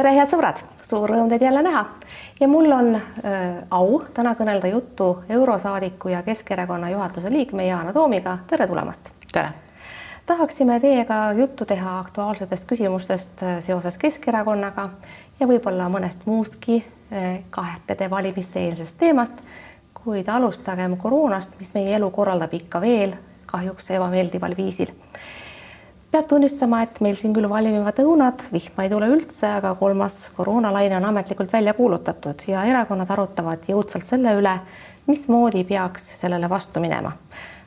tere, head sõbrad, suur rõõm teid jälle näha ja mul on äh, au täna kõnelda juttu eurosaadiku ja Keskerakonna juhatuse liikme Yana Toomiga. tere tulemast. tere. tahaksime teiega juttu teha aktuaalsetest küsimustest äh, seoses Keskerakonnaga ja võib-olla mõnest muustki äh, kahtede valimiste eelsest teemast. kuid alustagem koroonast, mis meie elu korraldab ikka veel kahjuks ebameeldival viisil peab tunnistama, et meil siin küll valmivad õunad, vihma ei tule üldse, aga kolmas koroonalaine on ametlikult välja kuulutatud ja erakonnad arutavad jõudsalt selle üle, mismoodi peaks sellele vastu minema.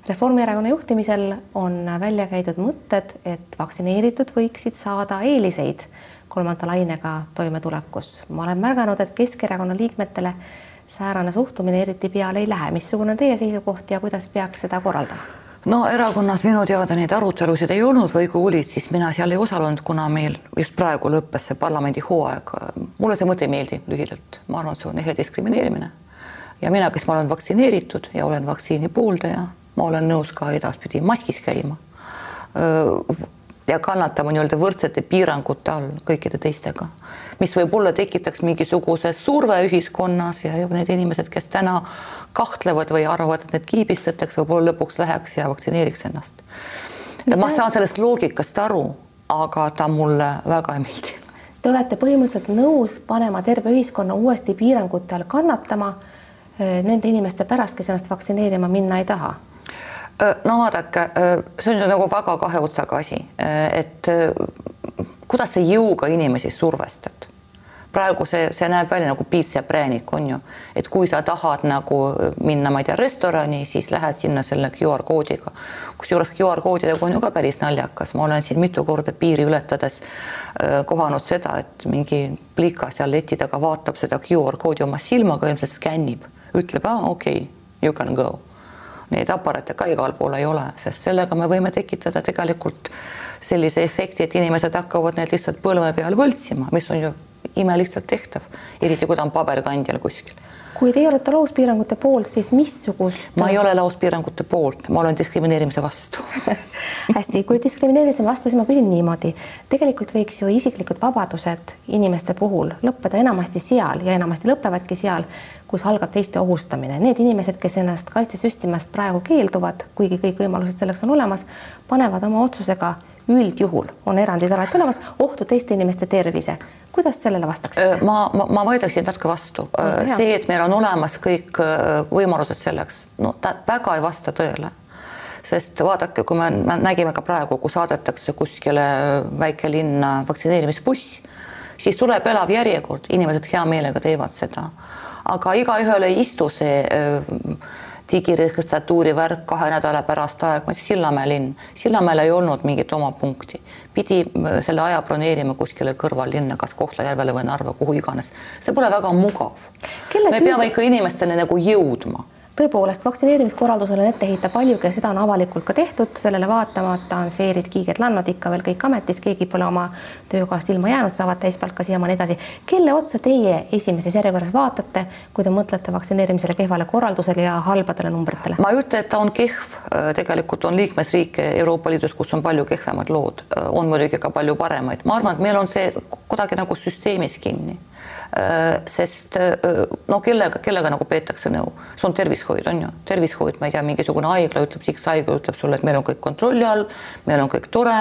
Reformierakonna juhtimisel on välja käidud mõtted, et vaktsineeritud võiksid saada eeliseid kolmanda lainega toimetulekus. ma olen märganud, et Keskerakonna liikmetele säärane suhtumine eriti peale ei lähe. missugune on teie seisukoht ja kuidas peaks seda korraldama? No erakonnas minu teada neid arutelusid ei olnud või kui olid, siis mina seal ei osalenud, kuna meil just praegu lõppes see parlamendi hooaeg. mulle see mõte ei meeldi lühidalt, ma arvan, see on ehe diskrimineerimine. ja mina, kes ma olen vaktsineeritud ja olen vaktsiini pooldaja, ma olen nõus ka edaspidi maskis käima ja kannatama nii-öelda võrdsete piirangute all kõikide teistega, mis võib-olla tekitaks mingisuguse surve ühiskonnas ja need inimesed, kes täna kahtlevad või arvavad, et need kiibistatakse, võib-olla lõpuks läheks ja vaktsineeriks ennast. ma saan sellest loogikast aru, aga ta mulle väga ei meeldi. Te olete põhimõtteliselt nõus panema terve ühiskonna uuesti piirangute all kannatama eh, nende inimeste pärast, kes ennast vaktsineerima minna ei taha no vaadake, see on nagu väga kahe otsaga asi, et kuidas sa jõuga inimesi survestad. praegu see, see näeb välja nagu piits ja präänik, on ju, et kui sa tahad nagu minna, ma ei tea, restorani, siis lähed sinna selle QR koodiga. kusjuures QR koodidega on ju ka päris naljakas, ma olen siin mitu korda piiri ületades kohanud seda, et mingi plika seal leti taga vaatab seda QR koodi oma silmaga, ilmselt skännib, ütleb, aa okei okay,, you can go neid aparaate ka igal pool ei ole, sest sellega me võime tekitada tegelikult sellise efekti, et inimesed hakkavad need lihtsalt põlve peal võltsima, mis on ju imelihtsalt tehtav, eriti kui ta on paberkandjal kuskil kui teie olete lauspiirangute poolt, siis missugust? ma ei ole lauspiirangute poolt, ma olen diskrimineerimise vastu hästi, kui diskrimineerimise vastu, siis ma küsin niimoodi. tegelikult võiks ju isiklikud vabadused inimeste puhul lõppeda enamasti seal ja enamasti lõpevadki seal, kus algab teiste ohustamine. Need inimesed, kes ennast kaitsesüstimast praegu keelduvad, kuigi kõik võimalused selleks on olemas, panevad oma otsusega üldjuhul on erandid alati olemas, ohtu teiste inimeste tervise. kuidas sellele vastaksite? ma, ma, ma vaidleksin natuke vastu. see, et meil on olemas kõik võimalused selleks, no ta väga ei vasta tõele. sest vaadake, kui me, me nägime ka praegu, kui saadetakse kuskile väikelinna vaktsineerimisbuss, siis tuleb elav järjekord, inimesed hea meelega teevad seda. aga igaühel ei istu see öö, digiregistratuuri värk kahe nädala pärast aeg, ütlesin Sillamäe linn, Sillamäel ei olnud mingit oma punkti, pidi äh, selle aja broneerima kuskile kõrvallinna, kas Kohtla-Järvele või Narva, kuhu iganes. see pole väga mugav. me peame ikka inimestele nagu jõudma tõepoolest, vaktsineerimiskorraldusele on ette heita paljugi ja seda on avalikult ka tehtud, sellele vaatamata on seerid kiigerlannud ikka veel kõik ametis, keegi pole oma töökohast ilma jäänud, saavad täispalka siiamaani edasi. kelle otsa teie esimeses järjekorras vaatate, kui te mõtlete vaktsineerimisele kehvale korraldusele ja halbadele numbritele? ma ei ütle, et ta on kehv, tegelikult on liikmesriike Euroopa Liidus, kus on palju kehvemad lood, on muidugi ka palju paremaid, ma arvan, et meil on see kuidagi nagu süsteemis kinni. Äh, sest äh, no kellega, kellega nagu peetakse nõu, see on tervishoid, on ju, tervishoid, ma ei tea, mingisugune haigla ütleb, X haigla ütleb sulle, et meil on kõik kontrolli all, meil on kõik tore,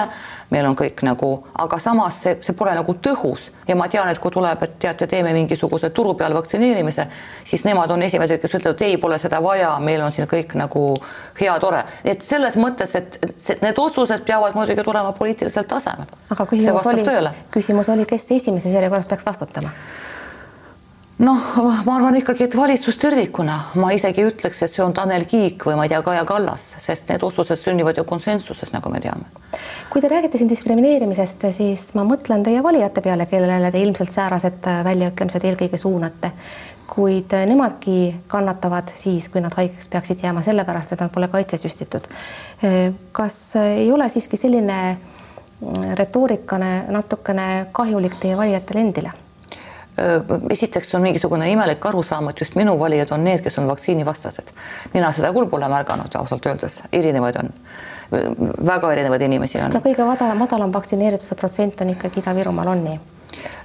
meil on kõik nagu, aga samas see, see pole nagu tõhus. Ja ma tean, et kui tuleb, et teate, teeme mingisuguse turu peal vaktsineerimise, siis nemad on esimesed, kes ütlevad, ei, pole seda vaja, meil on siin kõik nagu hea, tore, et selles mõttes, et need otsused peavad muidugi tulema poliitilisel tasemel. aga küsimus oli, küsimus oli, kes esimeses järjekorras peaks vastutama noh, ma arvan ikkagi, et valitsus tervikuna, ma isegi ütleks, et see on Tanel Kiik või ma ei tea, Kaja Kallas, sest need otsused sünnivad ju konsensuses, nagu me teame. kui te räägite siin diskrimineerimisest, siis ma mõtlen teie valijate peale, kellele te ilmselt säärased väljaütlemised eelkõige suunate, kuid nemadki kannatavad siis, kui nad haigeks peaksid jääma sellepärast, et nad pole kaitsesüstitud. kas ei ole siiski selline retoorikane natukene kahjulik teie valijatele endile? Esiteks on mingisugune imelik arusaam, et just minu valijad on need, kes on vaktsiinivastased. mina seda küll pole märganud ausalt öeldes, erinevaid on, väga erinevaid inimesi on. no kõige madalam, madalam vaktsineerituse protsent on ikkagi Ida-Virumaal on nii?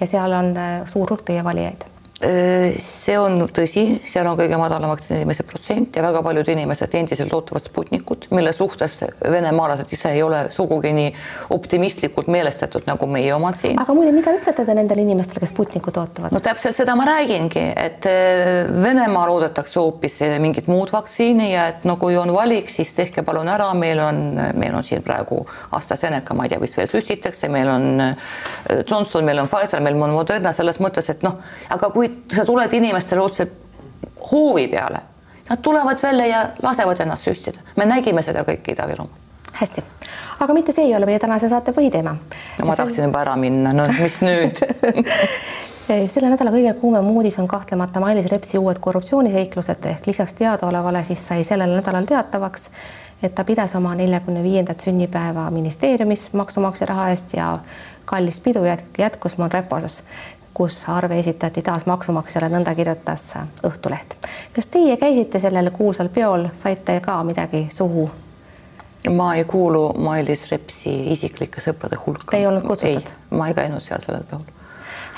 ja seal on äh, suur hulk teie valijaid Äh, see on tõsi, seal on kõige madalam vaktsineerimise protsent ja väga paljud inimesed endiselt ootavad Sputnikut, mille suhtes venemaalased ise ei ole sugugi nii optimistlikult meelestatud nagu meie omad siin. aga muide, mida ütlete te nendele inimestele, kes Sputnikut ootavad? no täpselt seda ma räägingi, et äh, Venemaal oodatakse hoopis mingit muud vaktsiini ja et no kui on valik, siis tehke palun ära, meil on, meil on siin praegu AstraZeneca, ma ei tea, mis veel süstitakse, meil on äh, Johnson, meil on Pfizer, meil on Moderna selles mõttes, et noh, aga kui kui sa tuled inimestele otseselt hoovi peale, nad tulevad välja ja lasevad ennast süstida. me nägime seda kõike Ida-Virumaal. hästi, aga mitte see ei ole meie tänase saate põhiteema. no ma tahtsin juba ära minna, no mis nüüd selle nädala kõige kuumem uudis on kahtlemata Mailis Repsi uued korruptsiooniseiklused ehk lisaks teadaolevale siis sai sellel nädalal teatavaks, et ta pidas oma neljakümne viiendat sünnipäeva ministeeriumis maksumaksja raha eest ja kallis pidu jätkus Monrepos kus arve esitati taas maksumaksjale, nõnda kirjutas Õhtuleht. kas teie käisite sellel kuulsal peol, saite ka midagi suhu? ma ei kuulu Mailis Repsi isiklike sõprade hulka. Te ei olnud kutsutud? ma ei käinud seal sellel peol.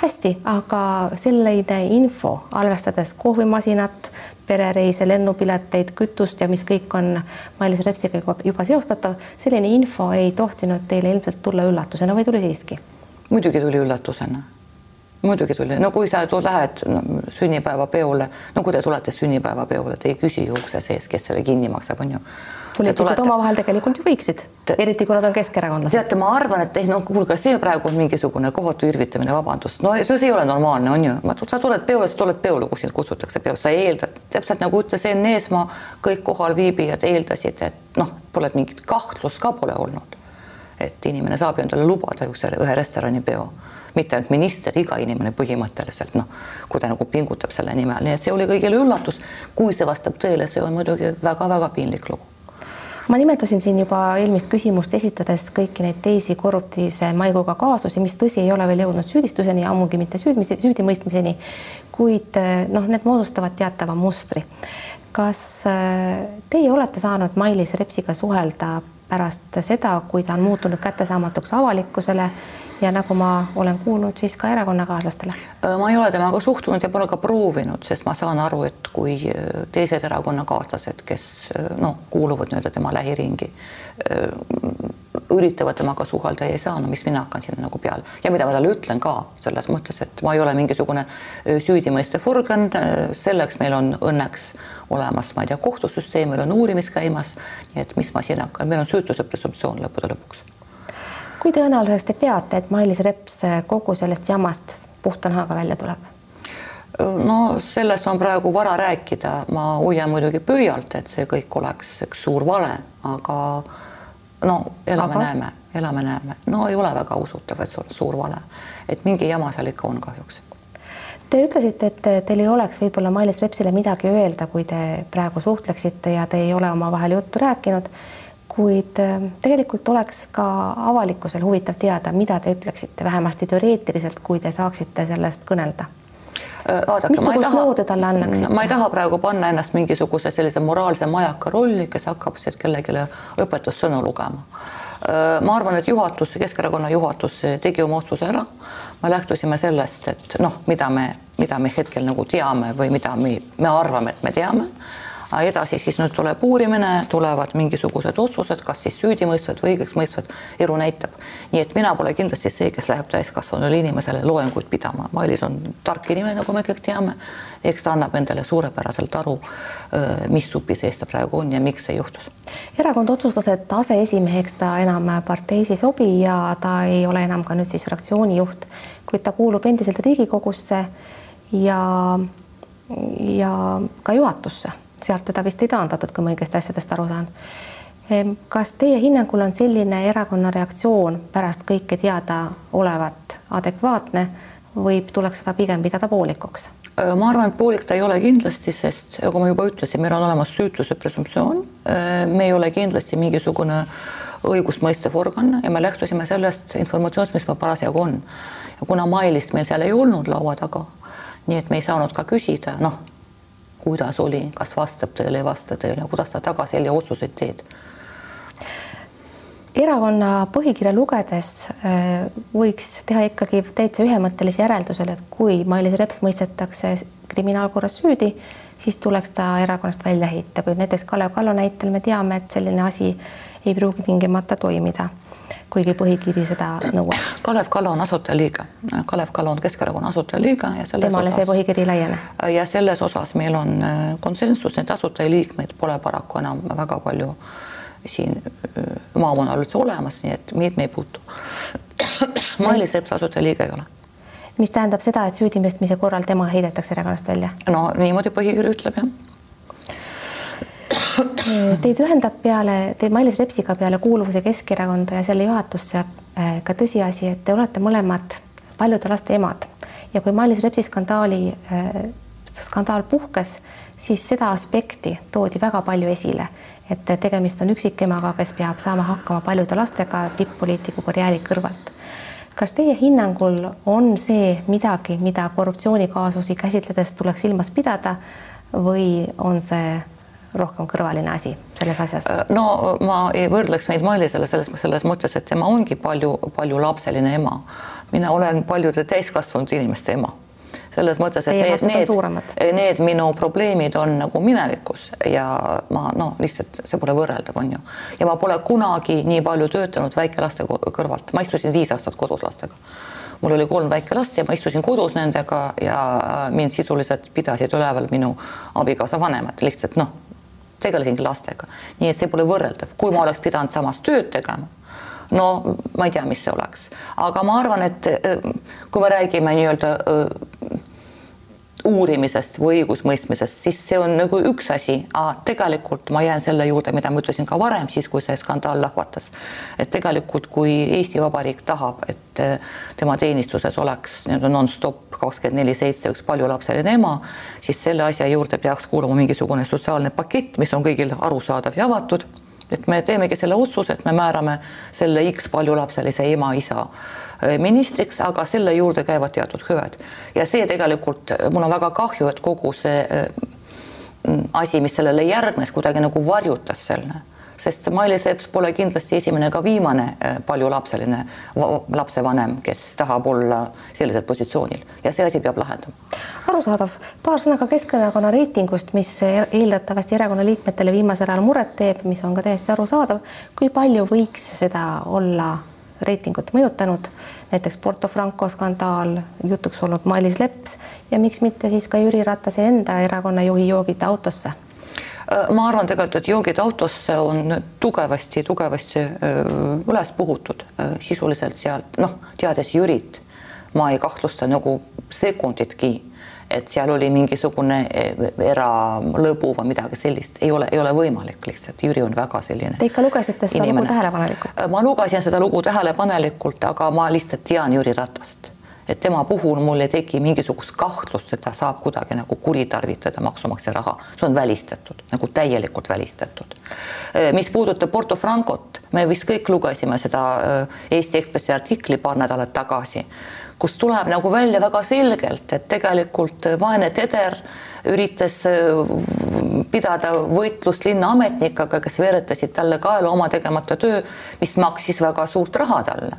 hästi, aga selline info, arvestades kohvimasinat, perereise, lennupileteid, kütust ja mis kõik on Mailis Repsiga juba seostatav, selline info ei tohtinud teile ilmselt tulla üllatusena või tuli siiski? muidugi tuli üllatusena muidugi tuli, no kui sa lähed no, sünnipäevapeole, no kui te tulete sünnipäevapeole, te ei küsi ju ukse sees, kes selle kinni maksab, on ju. poliitikud tulete... omavahel tegelikult ju võiksid eriti kui nad on keskerakondlased. teate, ma arvan, et noh, kuulge, see praegu on mingisugune kohatu irvitamine, vabandust, no see ei ole normaalne, on ju, sa tuled peole, sa tuled peole, kui sind kutsutakse peole, sa eeldad, täpselt nagu ütles Enn Eesmaa, kõik kohalviibijad eeldasid, et noh, pole mingit kahtlust ka pole olnud, et inimene saab endale lubada ühe restorani peo mitte ainult minister, iga inimene põhimõtteliselt noh, kui ta nagu pingutab selle nimel, nii et see oli kõigile üllatus. kui see vastab tõele, see on muidugi väga-väga piinlik lugu ma nimetasin siin juba eelmist küsimust esitades kõiki neid teisi korruptiivse maiguga kaasusi, mis tõsi, ei ole veel jõudnud süüdistuseni, ammugi mitte süüdmis, süüdimõistmiseni, kuid noh, need moodustavad teatava mustri. kas äh, teie olete saanud Mailis Repsiga suhelda pärast seda, kui ta on muutunud kättesaamatuks avalikkusele ja nagu ma olen kuulnud, siis ka erakonnakaaslastele? Ma ei ole temaga suhtunud ja pole ka proovinud, sest ma saan aru, et kui teised erakonnakaaslased, kes noh, kuuluvad nii-öelda tema lähiringi, üritavad temaga suhelda ja ei saa, no mis mina hakkan sinna nagu peale ja mida ma talle ütlen ka selles mõttes, et ma ei ole mingisugune süüdimõistev organ, selleks meil on õnneks olemas, ma ei tea, kohtusüsteem, meil on uurimis käimas, nii et mis ma siin hakkan, meil on süütuse presumptsioon lõppude lõpuks kui tõenäoliseks te peate, et Mailis Reps kogu sellest jamast puhta nahaga välja tuleb? no sellest on praegu vara rääkida, ma hoian muidugi pöialt, et see kõik oleks üks suur vale, aga no elame-näeme, elame-näeme, no ei ole väga usutav, et see on suur vale, et mingi jama seal ikka on kahjuks. Te ütlesite, et teil ei oleks võib-olla Mailis Repsile midagi öelda, kui te praegu suhtleksite ja te ei ole omavahel juttu rääkinud kuid äh, tegelikult oleks ka avalikkusel huvitav teada, mida te ütleksite, vähemasti teoreetiliselt, kui te saaksite sellest kõnelda. Äh, vaadake, ma ei taha, ma ei taha praegu panna ennast mingisuguse sellise moraalse majaka rolli, kes hakkab kellelegi õpetussõnu lugema. Äh, ma arvan, et juhatus, Keskerakonna juhatus tegi oma otsuse ära. me lähtusime sellest, et noh, mida me, mida me hetkel nagu teame või mida me, me arvame, et me teame edasi siis nüüd tuleb uurimine, tulevad mingisugused otsused, kas siis süüdimõistvad või õigeksmõistvad, elu näitab. nii et mina pole kindlasti see, kes läheb täiskasvanule inimesele loenguid pidama. Mailis on tark inimene, nagu me kõik teame. eks ta annab endale suurepäraselt aru, mis supi sees ta praegu on ja miks see juhtus. erakond otsustas, et aseesimeheks ta enam parteis ei sobi ja ta ei ole enam ka nüüd siis fraktsiooni juht, kuid ta kuulub endiselt Riigikogusse ja ja ka juhatusse sealt teda vist ei taandatud, kui ma õigesti asjadest aru saan. Kas teie hinnangul on selline erakonna reaktsioon pärast kõike teada olevat adekvaatne või tuleks seda pigem pidada poolikuks? Äh, ma arvan, et poolik ta ei ole kindlasti, sest nagu ma juba ütlesin, meil on olemas süütuse presumptsioon. Äh, me ei ole kindlasti mingisugune õigustmõistev organ ja me lähtusime sellest informatsioonist, mis meil parasjagu on. ja kuna Mailist meil seal ei olnud laua taga, nii et me ei saanud ka küsida, noh, kuidas oli, kas vastab tõele, ei vasta tõele, kuidas sa tagasi jälle otsuseid teed? erakonna põhikirja lugedes äh, võiks teha ikkagi täitsa ühemõttelise järeldusele, et kui Mailis Reps mõistetakse kriminaalkorras süüdi, siis tuleks ta erakonnast välja heita, kuid näiteks Kalev Kallo näitel me teame, et selline asi ei pruugi tingimata toimida, kuigi põhikiri seda nõuab. Kalev Kallo on asutajaliige, Kalev Kallo on Keskerakonna asutajaliige ja selles temale see põhikiri laiene. ja selles osas meil on äh, konsensus, neid asutajaliikmeid pole paraku enam väga palju siin maakonnal üldse olemas, nii et meid me ei puutu. Mailis Reps asutajaliige ei ole. mis tähendab seda, et süüdimõistmise korral tema heidetakse erakonnast välja? no niimoodi põhikiri ütleb jah. Teid ühendab peale, teid Mailis Repsiga peale kuuluvuse Keskerakonda ja selle juhatusse äh, ka tõsiasi, et te olete mõlemad paljude laste emad ja kui Mailis Repsi skandaali, äh, skandaal puhkes, siis seda aspekti toodi väga palju esile et tegemist on üksikemaga, kes peab saama hakkama paljude lastega tipp-poliitiku karjääri kõrvalt. kas teie hinnangul on see midagi, mida korruptsioonikaasusi käsitledes tuleks silmas pidada või on see rohkem kõrvaline asi selles asjas? no ma ei võrdleks neid Mailisele selles, selles mõttes, et tema ongi palju, paljulapseline ema. mina olen paljude täiskasvanud inimeste ema selles mõttes, et need, need, need minu probleemid on nagu minevikus ja ma noh, lihtsalt see pole võrreldav, on ju. ja ma pole kunagi nii palju töötanud väikelaste kõrvalt, ma istusin viis aastat kodus lastega. mul oli kolm väikelast ja ma istusin kodus nendega ja mind sisuliselt pidasid üleval minu abikaasa vanemad, lihtsalt noh, tegelesingi lastega, nii et see pole võrreldav, kui ma oleks pidanud samas tööd tegema no ma ei tea, mis see oleks, aga ma arvan, et kui me räägime nii-öelda uurimisest või õigusmõistmisest, siis see on nagu üks asi, tegelikult ma jään selle juurde, mida ma ütlesin ka varem, siis kui see skandaal lahvatas. et tegelikult, kui Eesti Vabariik tahab, et eh, tema teenistuses oleks nii-öelda nonstop kakskümmend neli seitse üks paljulapseline ema, siis selle asja juurde peaks kuuluma mingisugune sotsiaalne pakett, mis on kõigil arusaadav ja avatud. Et me teemegi selle otsuse, et me määrame selle X paljulapselise ema-isa ministriks, aga selle juurde käivad teatud hüved ja see tegelikult, mul on väga kahju, et kogu see äh, asi, mis sellele järgnes, kuidagi nagu varjutas selle sest Mailis Reps pole kindlasti esimene ega viimane äh, paljulapseline lapsevanem, kes tahab olla sellisel positsioonil ja see asi peab lahendama. arusaadav, paar sõna ka Keskerakonna reitingust, mis eeldatavasti erakonna liikmetele viimasel ajal muret teeb, mis on ka täiesti arusaadav. kui palju võiks seda olla reitingut mõjutanud, näiteks Porto Franco skandaal, jutuks olnud Mailis Leps ja miks mitte siis ka Jüri Ratase enda erakonna juhi joogid autosse. Äh, ma arvan tegelikult, et joogid autosse on tugevasti-tugevasti äh, üles puhutud äh, sisuliselt sealt, noh, teades Jürit, ma ei kahtlusta nagu sekunditki, et seal oli mingisugune eralõbu või midagi sellist, ei ole, ei ole võimalik lihtsalt, Jüri on väga selline. Te ikka lugesite seda inimene. lugu tähelepanelikult? ma lugesin seda lugu tähelepanelikult, aga ma lihtsalt tean Jüri Ratast et tema puhul mul ei teki mingisugust kahtlust, et ta saab kuidagi nagu kuritarvitada maksumaksja raha, see on välistatud, nagu täielikult välistatud. Eh, mis puudutab Porto Francot, me vist kõik lugesime seda eh, Eesti Ekspressi artikli paar nädalat tagasi, kus tuleb nagu välja väga selgelt, et tegelikult vaene Teder üritas eh, pidada võitlust linnaametnikega, kes veeretasid talle kaela oma tegemata töö, mis maksis väga suurt raha talle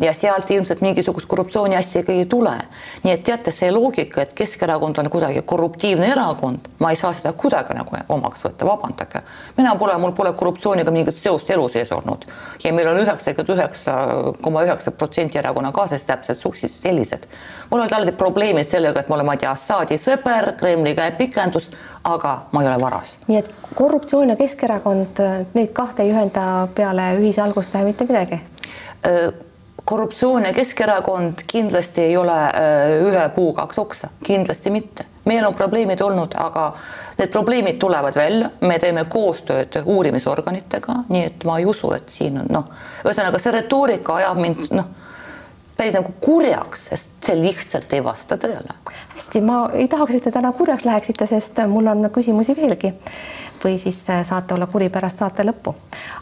ja sealt ilmselt mingisugust korruptsiooni asja ikkagi ei tule. nii et teate, see loogika, et Keskerakond on kuidagi korruptiivne erakond, ma ei saa seda kuidagi nagu omaks võtta, vabandage. mina pole, mul pole korruptsiooniga mingit seost elu sees olnud ja meil on üheksakümmend üheksa koma üheksa protsenti erakonnakaaslased täpselt suhteliselt sellised. mul olid alati probleemid sellega, et ma olen, ma ei tea, Assaadi sõber, Kremli käepikendus, aga ma ei ole varas. nii et korruptsioon ja Keskerakond, neid kahte ei ühenda peale ühise algustähe mitte midagi? Korruptsioon ja Keskerakond kindlasti ei ole äh, ühe puu kaks oksa, kindlasti mitte. meil on probleemid olnud, aga need probleemid tulevad välja, me teeme koostööd uurimisorganitega, nii et ma ei usu, et siin on noh, ühesõnaga see retoorika ajab mind noh, päris nagu kurjaks, sest see lihtsalt ei vasta tõele. hästi, ma ei tahaks, et te täna kurjaks läheksite, sest mul on küsimusi veelgi või siis äh, saate olla kuri pärast saate lõppu.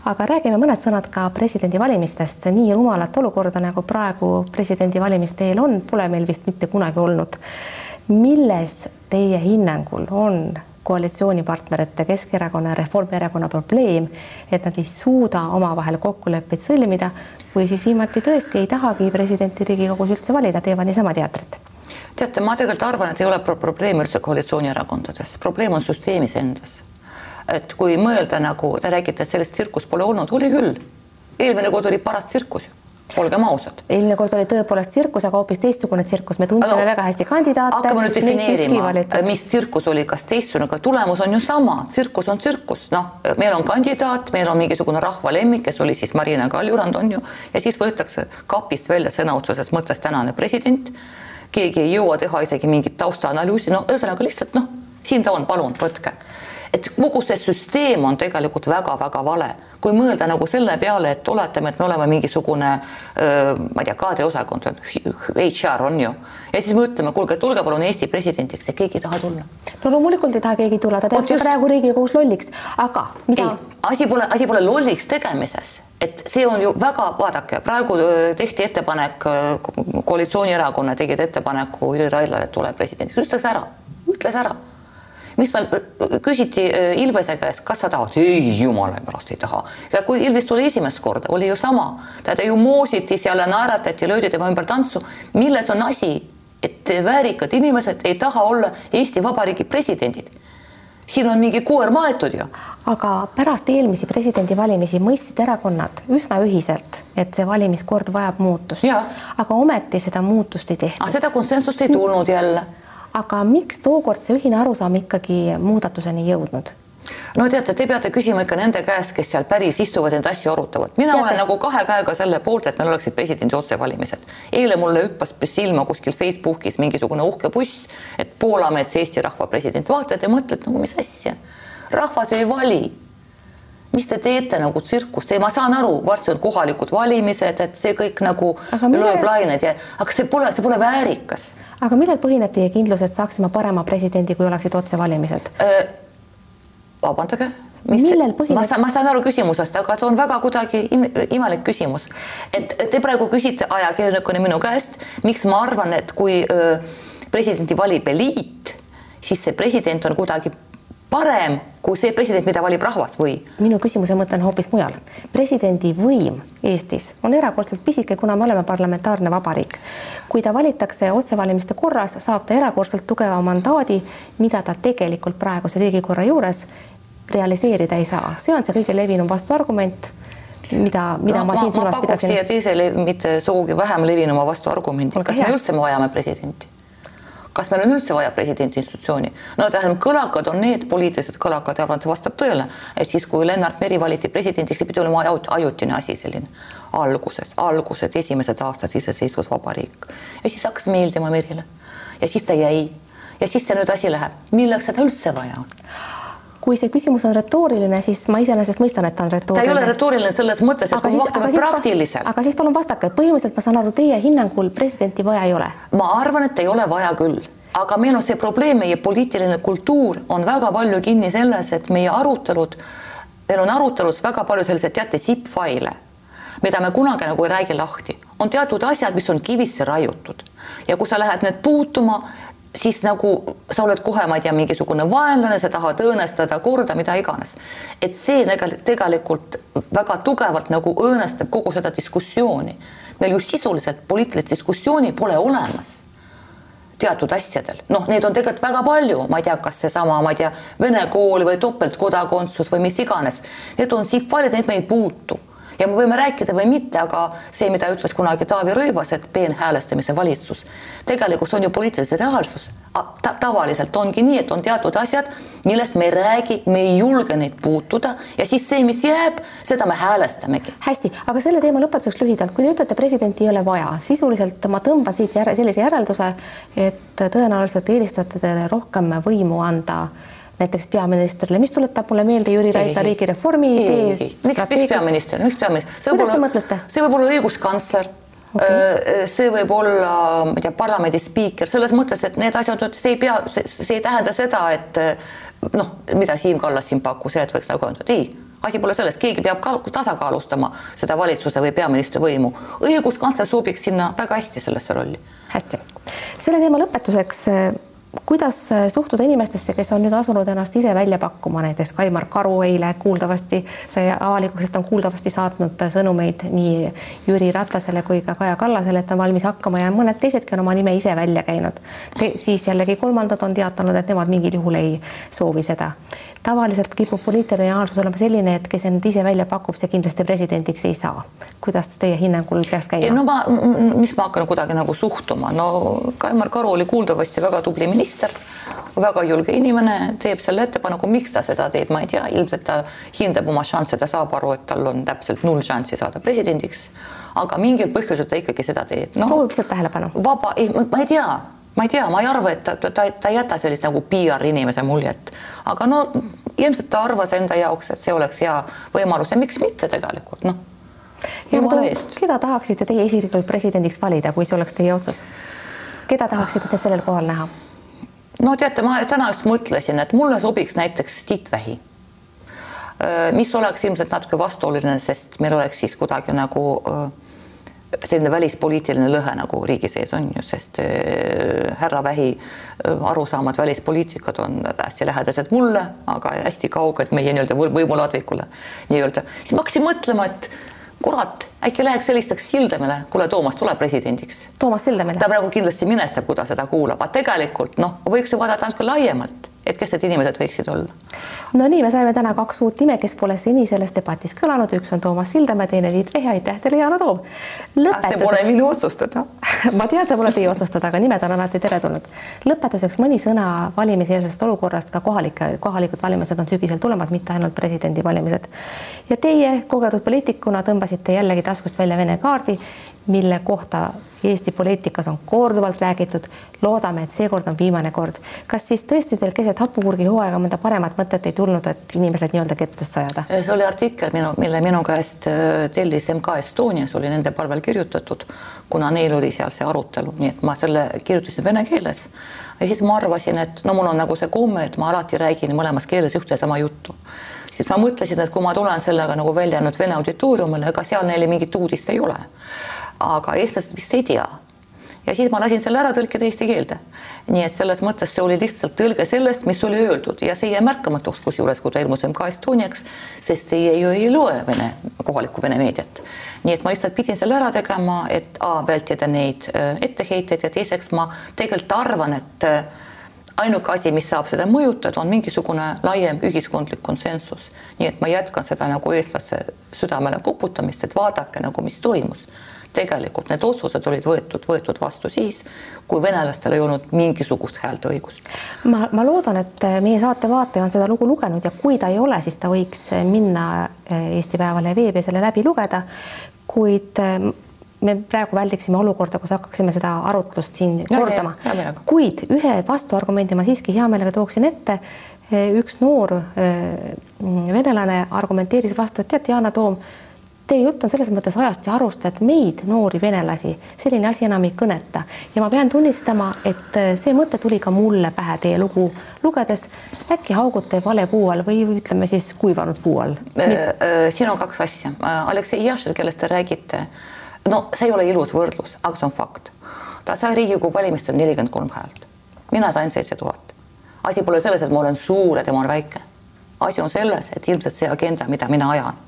aga räägime mõned sõnad ka presidendivalimistest. nii rumalat olukorda, nagu praegu presidendivalimiste eel on, pole meil vist mitte kunagi olnud. milles teie hinnangul on koalitsioonipartnerite Keskerakonna ja Reformierakonna probleem, et nad ei suuda omavahel kokkuleppeid sõlmida või siis viimati tõesti ei tahagi presidenti Riigikogus üldse valida, teevad niisama teatrit? teate, ma tegelikult arvan, et ei ole pro probleem üldse koalitsioonierakondades, probleem on süsteemis endas. Et kui mõelda nagu te räägite, et sellist tsirkust pole olnud, oli küll. eelmine kord oli paras tsirkus ju. Olgem ausad. eelmine kord oli tõepoolest tsirkus, aga hoopis teistsugune tsirkus, me tundsime no, väga hästi kandidaate. hakkame nüüd defineerima, mis tsirkus oli, kas teistsugune, aga tulemus on ju sama, tsirkus on tsirkus, noh, meil on kandidaat, meil on mingisugune rahva lemmik, kes oli siis Marina Kaljurand on ju, ja siis võetakse kapist välja sõna otseses mõttes tänane president. keegi ei jõua teha isegi mingit taustaanalüüsi, no ühesõnaga lihtsalt noh, siin ta on, palun võtke et kogu see süsteem on tegelikult väga-väga vale. kui mõelda nagu selle peale, et oletame, et me oleme mingisugune ma ei tea, kaadriosakond, HR on ju, ja siis me ütleme, kuulge, tulge palun Eesti presidendiks ja keegi ei taha tulla. no loomulikult ei taha keegi tulla, ta tehakse praegu Riigikogus lolliks, aga mida? asi pole, asi pole lolliks tegemises, et see on ju väga, vaadake, praegu tehti ettepanek, koalitsioonierakonna tegid ettepaneku Jüri Raidlale, et tule presidendiks, ütles ära, ütles ära mis meil küsiti äh, Ilvese käest, kas sa tahad? ei, jumala pärast ei taha. ja kui Ilves tuli esimest korda, oli ju sama, teda ju moositi seal ja naeratati, löödi tema ümber tantsu. milles on asi, et väärikad inimesed ei taha olla Eesti Vabariigi presidendid? siin on mingi koer maetud ju aga pärast eelmisi presidendivalimisi mõistsid erakonnad üsna ühiselt, et see valimiskord vajab muutust. aga ometi seda muutust ei tehtud. seda konsensust ei tulnud jälle aga miks tookord see ühine arusaam ikkagi muudatuseni jõudnud? no teate, te peate küsima ikka nende käest, kes seal päris istuvad neid asju arutavad. mina teate. olen nagu kahe käega selle poolt, et meil oleksid presidendi otsevalimised. eile mulle hüppas silma kuskil Facebookis mingisugune uhke buss, et Poolamets Eesti rahva president. vaatad ja mõtled nagu mis asja, rahvas ei vali mis te teete nagu tsirkust, ei, ma saan aru, varsti on kohalikud valimised, et see kõik nagu lööb lained ja, aga see pole, see pole väärikas. Aga millel põhineb teie kindlus, et saaksime parema presidendi, kui oleksid otsevalimised äh,? vabandage mis, ma saan, ma saan aru küsimusest, aga see on väga kuidagi im, imelik küsimus. et te praegu küsite ajakirjanikuna minu käest, miks ma arvan, et kui öö, presidenti valib eliit, siis see president on kuidagi parem kui see president, mida valib rahvas või? minu küsimuse mõte on hoopis mujal. presidendi võim Eestis on erakordselt pisike, kuna me oleme parlamentaarne vabariik. kui ta valitakse otsevalimiste korras, saab ta erakordselt tugeva mandaadi, mida ta tegelikult praeguse riigikorra juures realiseerida ei saa, see on see kõige levinum vastuargument mida, mida no, ma siin silmas pidasin. siia teisele mitte sugugi vähem levinuma vastuargumendi, kas me üldse vajame presidenti? Kas meil on üldse vaja presidendi institutsiooni? no tähendab, kõlakad on need poliitilised kõlakad, arvan, et see vastab tõele, et siis, kui Lennart Meri valiti presidendiks, see pidi olema ajutine asi selline. Alguses, algused, esimesed aastad iseseisvusvabariik ja siis hakkas meeldima Merile. Ja siis ta jäi. Ja siis see nüüd asi läheb, milleks seda üldse vaja on? Kui see küsimus on retooriline, siis ma iseenesest mõistan, et ta on retooriline. ta ei ole retooriline selles mõttes, et kui me vaatame praktiliselt. aga siis palun vastake, põhimõtteliselt ma saan aru, teie hinnangul presidenti vaja ei ole? ma arvan, et ei ole vaja küll aga meil on see probleem, meie poliitiline kultuur on väga palju kinni selles, et meie arutelud, meil on arutelus väga palju selliseid, teate, zipp-faile, mida me kunagi nagu ei räägi lahti. on teatud asjad, mis on kivisse raiutud ja kui sa lähed need puutuma, siis nagu sa oled kohe, ma ei tea, mingisugune vaenlane, sa tahad õõnestada korda, mida iganes. et see tegelikult väga tugevalt nagu õõnestab kogu seda diskussiooni. meil ju sisuliselt poliitilist diskussiooni pole olemas teatud asjadel, noh, neid on tegelikult väga palju, ma ei tea, kas seesama, ma ei tea, vene kool või topeltkodakondsus või mis iganes, need on siit valida, neid me ei puutu ja me võime rääkida või mitte, aga see, mida ütles kunagi Taavi Rõivas, et peenhäälestamise valitsus, tegelikult on ju poliitiline reaalsus ta. tavaliselt ongi nii, et on teatud asjad, millest me ei räägi, me ei julge neid puutuda ja siis see, mis jääb, seda me häälestamegi. hästi, aga selle teema lõpetuseks lühidalt, kui te ütlete, presidenti ei ole vaja, sisuliselt ma tõmban siit järe, sellise järelduse, et tõenäoliselt eelistate te rohkem võimu anda näiteks peaministrile, mis tuletab mulle meelde Jüri Raidla riigireformi idee. miks, miks peaminister, miks peaminister? kuidas te mõtlete? see võib olla õiguskantsler okay.. see võib olla, ma ei tea, parlamendi spiiker selles mõttes, et need asjad, see ei pea, see ei tähenda seda, et noh, mida Siim Kallas siin pakkus, et võiks nagu öelda, et ei asi pole selles, keegi peab ka tasakaalustama seda valitsuse või peaministri võimu. õiguskantsler sobiks sinna väga hästi sellesse rolli. hästi, selle teema lõpetuseks kuidas suhtuda inimestesse, kes on nüüd asunud ennast ise välja pakkuma, näiteks Kaimar Karu eile kuuldavasti sai avalikuks, et on kuuldavasti saatnud sõnumeid nii Jüri Ratasele kui ka Kaja Kallasele, et on valmis hakkama ja mõned teisedki on oma nime ise välja käinud. siis jällegi kolmandad on teatanud, et nemad mingil juhul ei soovi seda tavaliselt kipub poliitiline reaalsus olema selline, et kes end ise välja pakub, see kindlasti presidendiks ei saa. kuidas teie hinnangul peaks käima? no ma, mis ma hakkan kuidagi nagu suhtuma, no Kaimar Karu oli kuuldavasti väga tubli minister, väga julge inimene, teeb selle ettepaneku, miks ta seda teeb, ma ei tea, ilmselt ta hindab oma šansse, ta saab aru, et tal on täpselt null šanssi saada presidendiks, aga mingil põhjusel ta ikkagi seda teeb no,. soovib lihtsalt tähelepanu. vaba, ei, ma ei tea ma ei tea, ma ei arva, et ta, ta, ta ei jäta sellist nagu PR inimese muljet, aga no ilmselt ta arvas enda jaoks, et see oleks hea võimalus ja miks mitte tegelikult noh. jumala eest. keda tahaksite teie isiklikult presidendiks valida, kui see oleks teie otsus? keda tahaksite te sellel kohal näha? no teate, ma täna just mõtlesin, et mulle sobiks näiteks Tiit Vähi äh, mis oleks ilmselt natuke vastuoluline, sest meil oleks siis kuidagi nagu äh, selline välispoliitiline lõhe nagu riigi sees on ju, sest äh, härra Vähi äh, arusaamad välispoliitikad on hästi lähedased mulle, aga hästi kauged meie nii-öelda võimuladvikule nii-öelda. siis ma hakkasin mõtlema, et kurat, äkki läheks helistaks Sildamile, kuule, Toomas, tule presidendiks. Toomas Sildamile. ta praegu kindlasti minestab, kui ta seda kuulab, aga tegelikult noh, võiks ju vaadata natuke laiemalt et kes need inimesed võiksid olla? no nii, me saime täna kaks uut nime, kes pole seni selles debatis kõlanud, üks on Toomas Sildamäe, teine Tiit Vehe, aitäh teile, Yana Toom. see pole minu otsustada ma tean, see pole teie otsustada, aga nimed on alati teretulnud. lõpetuseks mõni sõna valimiseelsest olukorrast, ka kohalike, kohalikud valimised on sügisel tulemas, mitte ainult presidendivalimised. ja teie kogenud poliitikuna tõmbasite jällegi taskust välja Vene kaardi mille kohta Eesti poliitikas on korduvalt räägitud. loodame, et seekord on viimane kord. kas siis tõesti teil keset hapukurgi hooaega mõnda paremat mõtet ei tulnud, et inimesed nii-öelda kettesse ajada? see oli artikkel minu, mille minu käest äh, tellis MK Estonia, see oli nende palvel kirjutatud, kuna neil oli seal see arutelu, nii et ma selle kirjutasin vene keeles. ja siis ma arvasin, et no mul on nagu see komme, et ma alati räägin mõlemas keeles ühte ja sama juttu siis ma mõtlesin, et kui ma tulen sellega nagu välja nüüd Vene auditooriumile, ega seal neile mingit uudist ei ole aga eestlased vist ei tea. ja siis ma lasin selle ära tõlkida eesti keelde. nii et selles mõttes see oli lihtsalt tõlge sellest, mis oli öeldud ja see jäi märkamatuks, kusjuures kui ta ilmus MK Estoniaks, sest teie ju ei loe vene, kohalikku vene meediat. nii et ma lihtsalt pidin selle ära tegema, et A vältida neid äh, etteheiteid ja teiseks ma tegelikult arvan, et äh, ainuke asi, mis saab seda mõjutada, on mingisugune laiem ühiskondlik konsensus. nii et ma jätkan seda nagu eestlase südamele koputamist, et vaadake nagu, mis toimus tegelikult need otsused olid võetud, võetud vastu siis, kui venelastel ei olnud mingisugust häälteõigust. ma, ma loodan, et meie saate vaataja on seda lugu lugenud ja kui ta ei ole, siis ta võiks minna eh, Eesti Päevalehe veebi ja selle läbi lugeda. kuid eh, me praegu väldiksime olukorda, kus hakkaksime seda arutlust siin ja, kordama. kuid ühe vastuargumendi ma siiski hea meelega tooksin ette. Eh, üks noor venelane argumenteeris vastu, et tead, Yana Toom Teie jutt on selles mõttes ajast ja arust, et meid, noori venelasi, selline asi enam ei kõneta ja ma pean tunnistama, et äh, see mõte tuli ka mulle pähe teie lugu lugedes. äkki haugute vale puu all või ütleme siis kuivanud puu all? Äh, äh, siin on kaks asja. Aleksei Jašin, kellest te räägite, no see ei ole ilus võrdlus, aga see on fakt. ta sai Riigikogu valimistel nelikümmend kolm häält, mina sain seitse tuhat. asi pole selles, et ma olen suur ja tema on väike. asi on selles, et ilmselt see agenda, mida mina ajan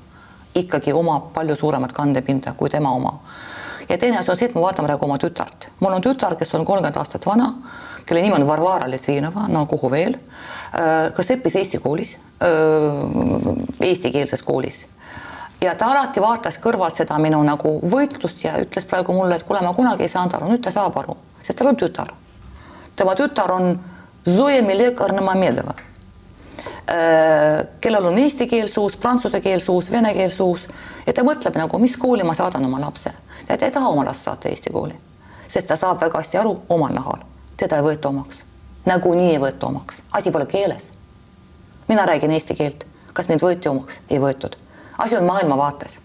ikkagi omab palju suuremat kandepinda kui tema oma. ja teine asi on see, et ma vaatan praegu oma tütart. mul on tütar, kes on kolmkümmend aastat vana, kelle nimi on Varvara Litvinova, no kuhu veel, äh, kes õppis Eesti koolis, äh, eestikeelses koolis ja ta alati vaatas kõrvalt seda minu nagu võitlust ja ütles praegu mulle, et kuule, ma kunagi ei saanud aru, nüüd ta saab aru, sest tal on tütar. tema tütar on Zoe Milek Arnemamedova Äh, kellel on eesti keel suus, prantsuse keel suus, vene keel suus. Ja ta mõtleb nagu, mis kooli ma saadan oma lapse. ja ta ei taha oma last saata eesti kooli, sest ta saab väga hästi aru omal nahal, teda ei võeta omaks, nagunii ei võeta omaks, asi pole keeles. mina räägin eesti keelt, kas mind võeti omaks, ei võetud, asi on maailmavaates.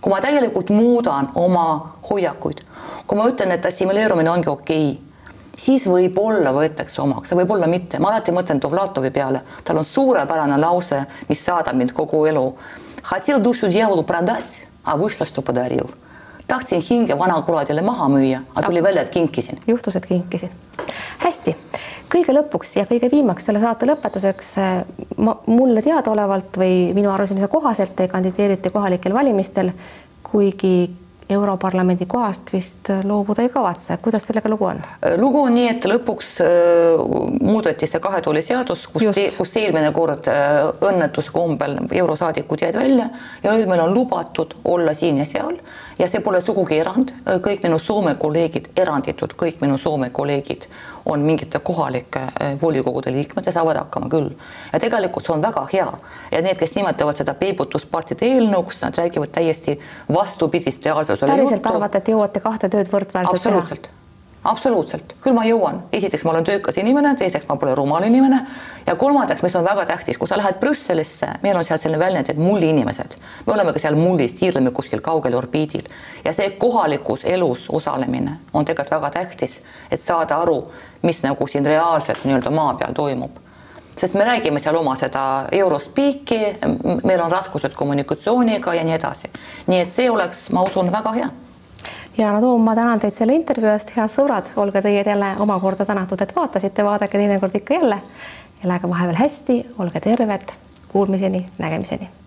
kui ma täielikult muudan oma hoiakuid, kui ma ütlen, et assimileerumine ongi okei okay, siis võib-olla võetakse omaks, võib-olla mitte, ma alati mõtlen Dovlatovi peale, tal on suurepärane lause, mis saadab mind kogu elu. tahtsin hinge vanakuradile maha müüa, aga tuli välja, et kinkisin. juhtus, et kinkisin. hästi, kõige lõpuks ja kõige viimaks selle saate lõpetuseks ma, mulle teadaolevalt või minu arusamise kohaselt te kandideerite kohalikel valimistel, kuigi Europarlamendi kohast vist loobuda ei kavatse, kuidas sellega lugu on? lugu on nii, et lõpuks äh, muudeti see kahe tooli seadus, kus, kus eelmine kord äh, õnnetuse kombel eurosaadikud jäid välja ja nüüd meil on lubatud olla siin ja seal. Ja see pole sugugi erand, kõik minu Soome kolleegid, eranditult kõik minu Soome kolleegid on mingite kohalike äh, volikogude liikmed ja saavad hakkama küll. ja tegelikult see on väga hea ja need, kes nimetavad seda peibutuspartide eelnõuks, nad räägivad täiesti vastupidist reaalsusele. päriselt arvate, et jõuate kahte tööd võrdväärselt teha? absoluutselt absoluutselt, küll ma jõuan, esiteks ma olen töökas inimene, teiseks ma pole rumal inimene ja kolmandaks, mis on väga tähtis, kui sa lähed Brüsselisse, meil on seal selline väljend, et mulliinimesed, me oleme ka seal mullis, tiirleme kuskil kaugel orbiidil. Ja see kohalikus elus osalemine on tegelikult väga tähtis, et saada aru, mis nagu siin reaalselt nii-öelda maa peal toimub. Sest me räägime seal oma seda eurospiiki, meil on raskused kommunikatsiooniga ja nii edasi. nii et see oleks, ma usun, väga hea Yana Toom, ma tänan teid selle intervjuu eest, head sõbrad, olge teie jälle omakorda tänatud, et vaatasite, vaadake teinekord ikka jälle. elage vahepeal hästi, olge terved, kuulmiseni, nägemiseni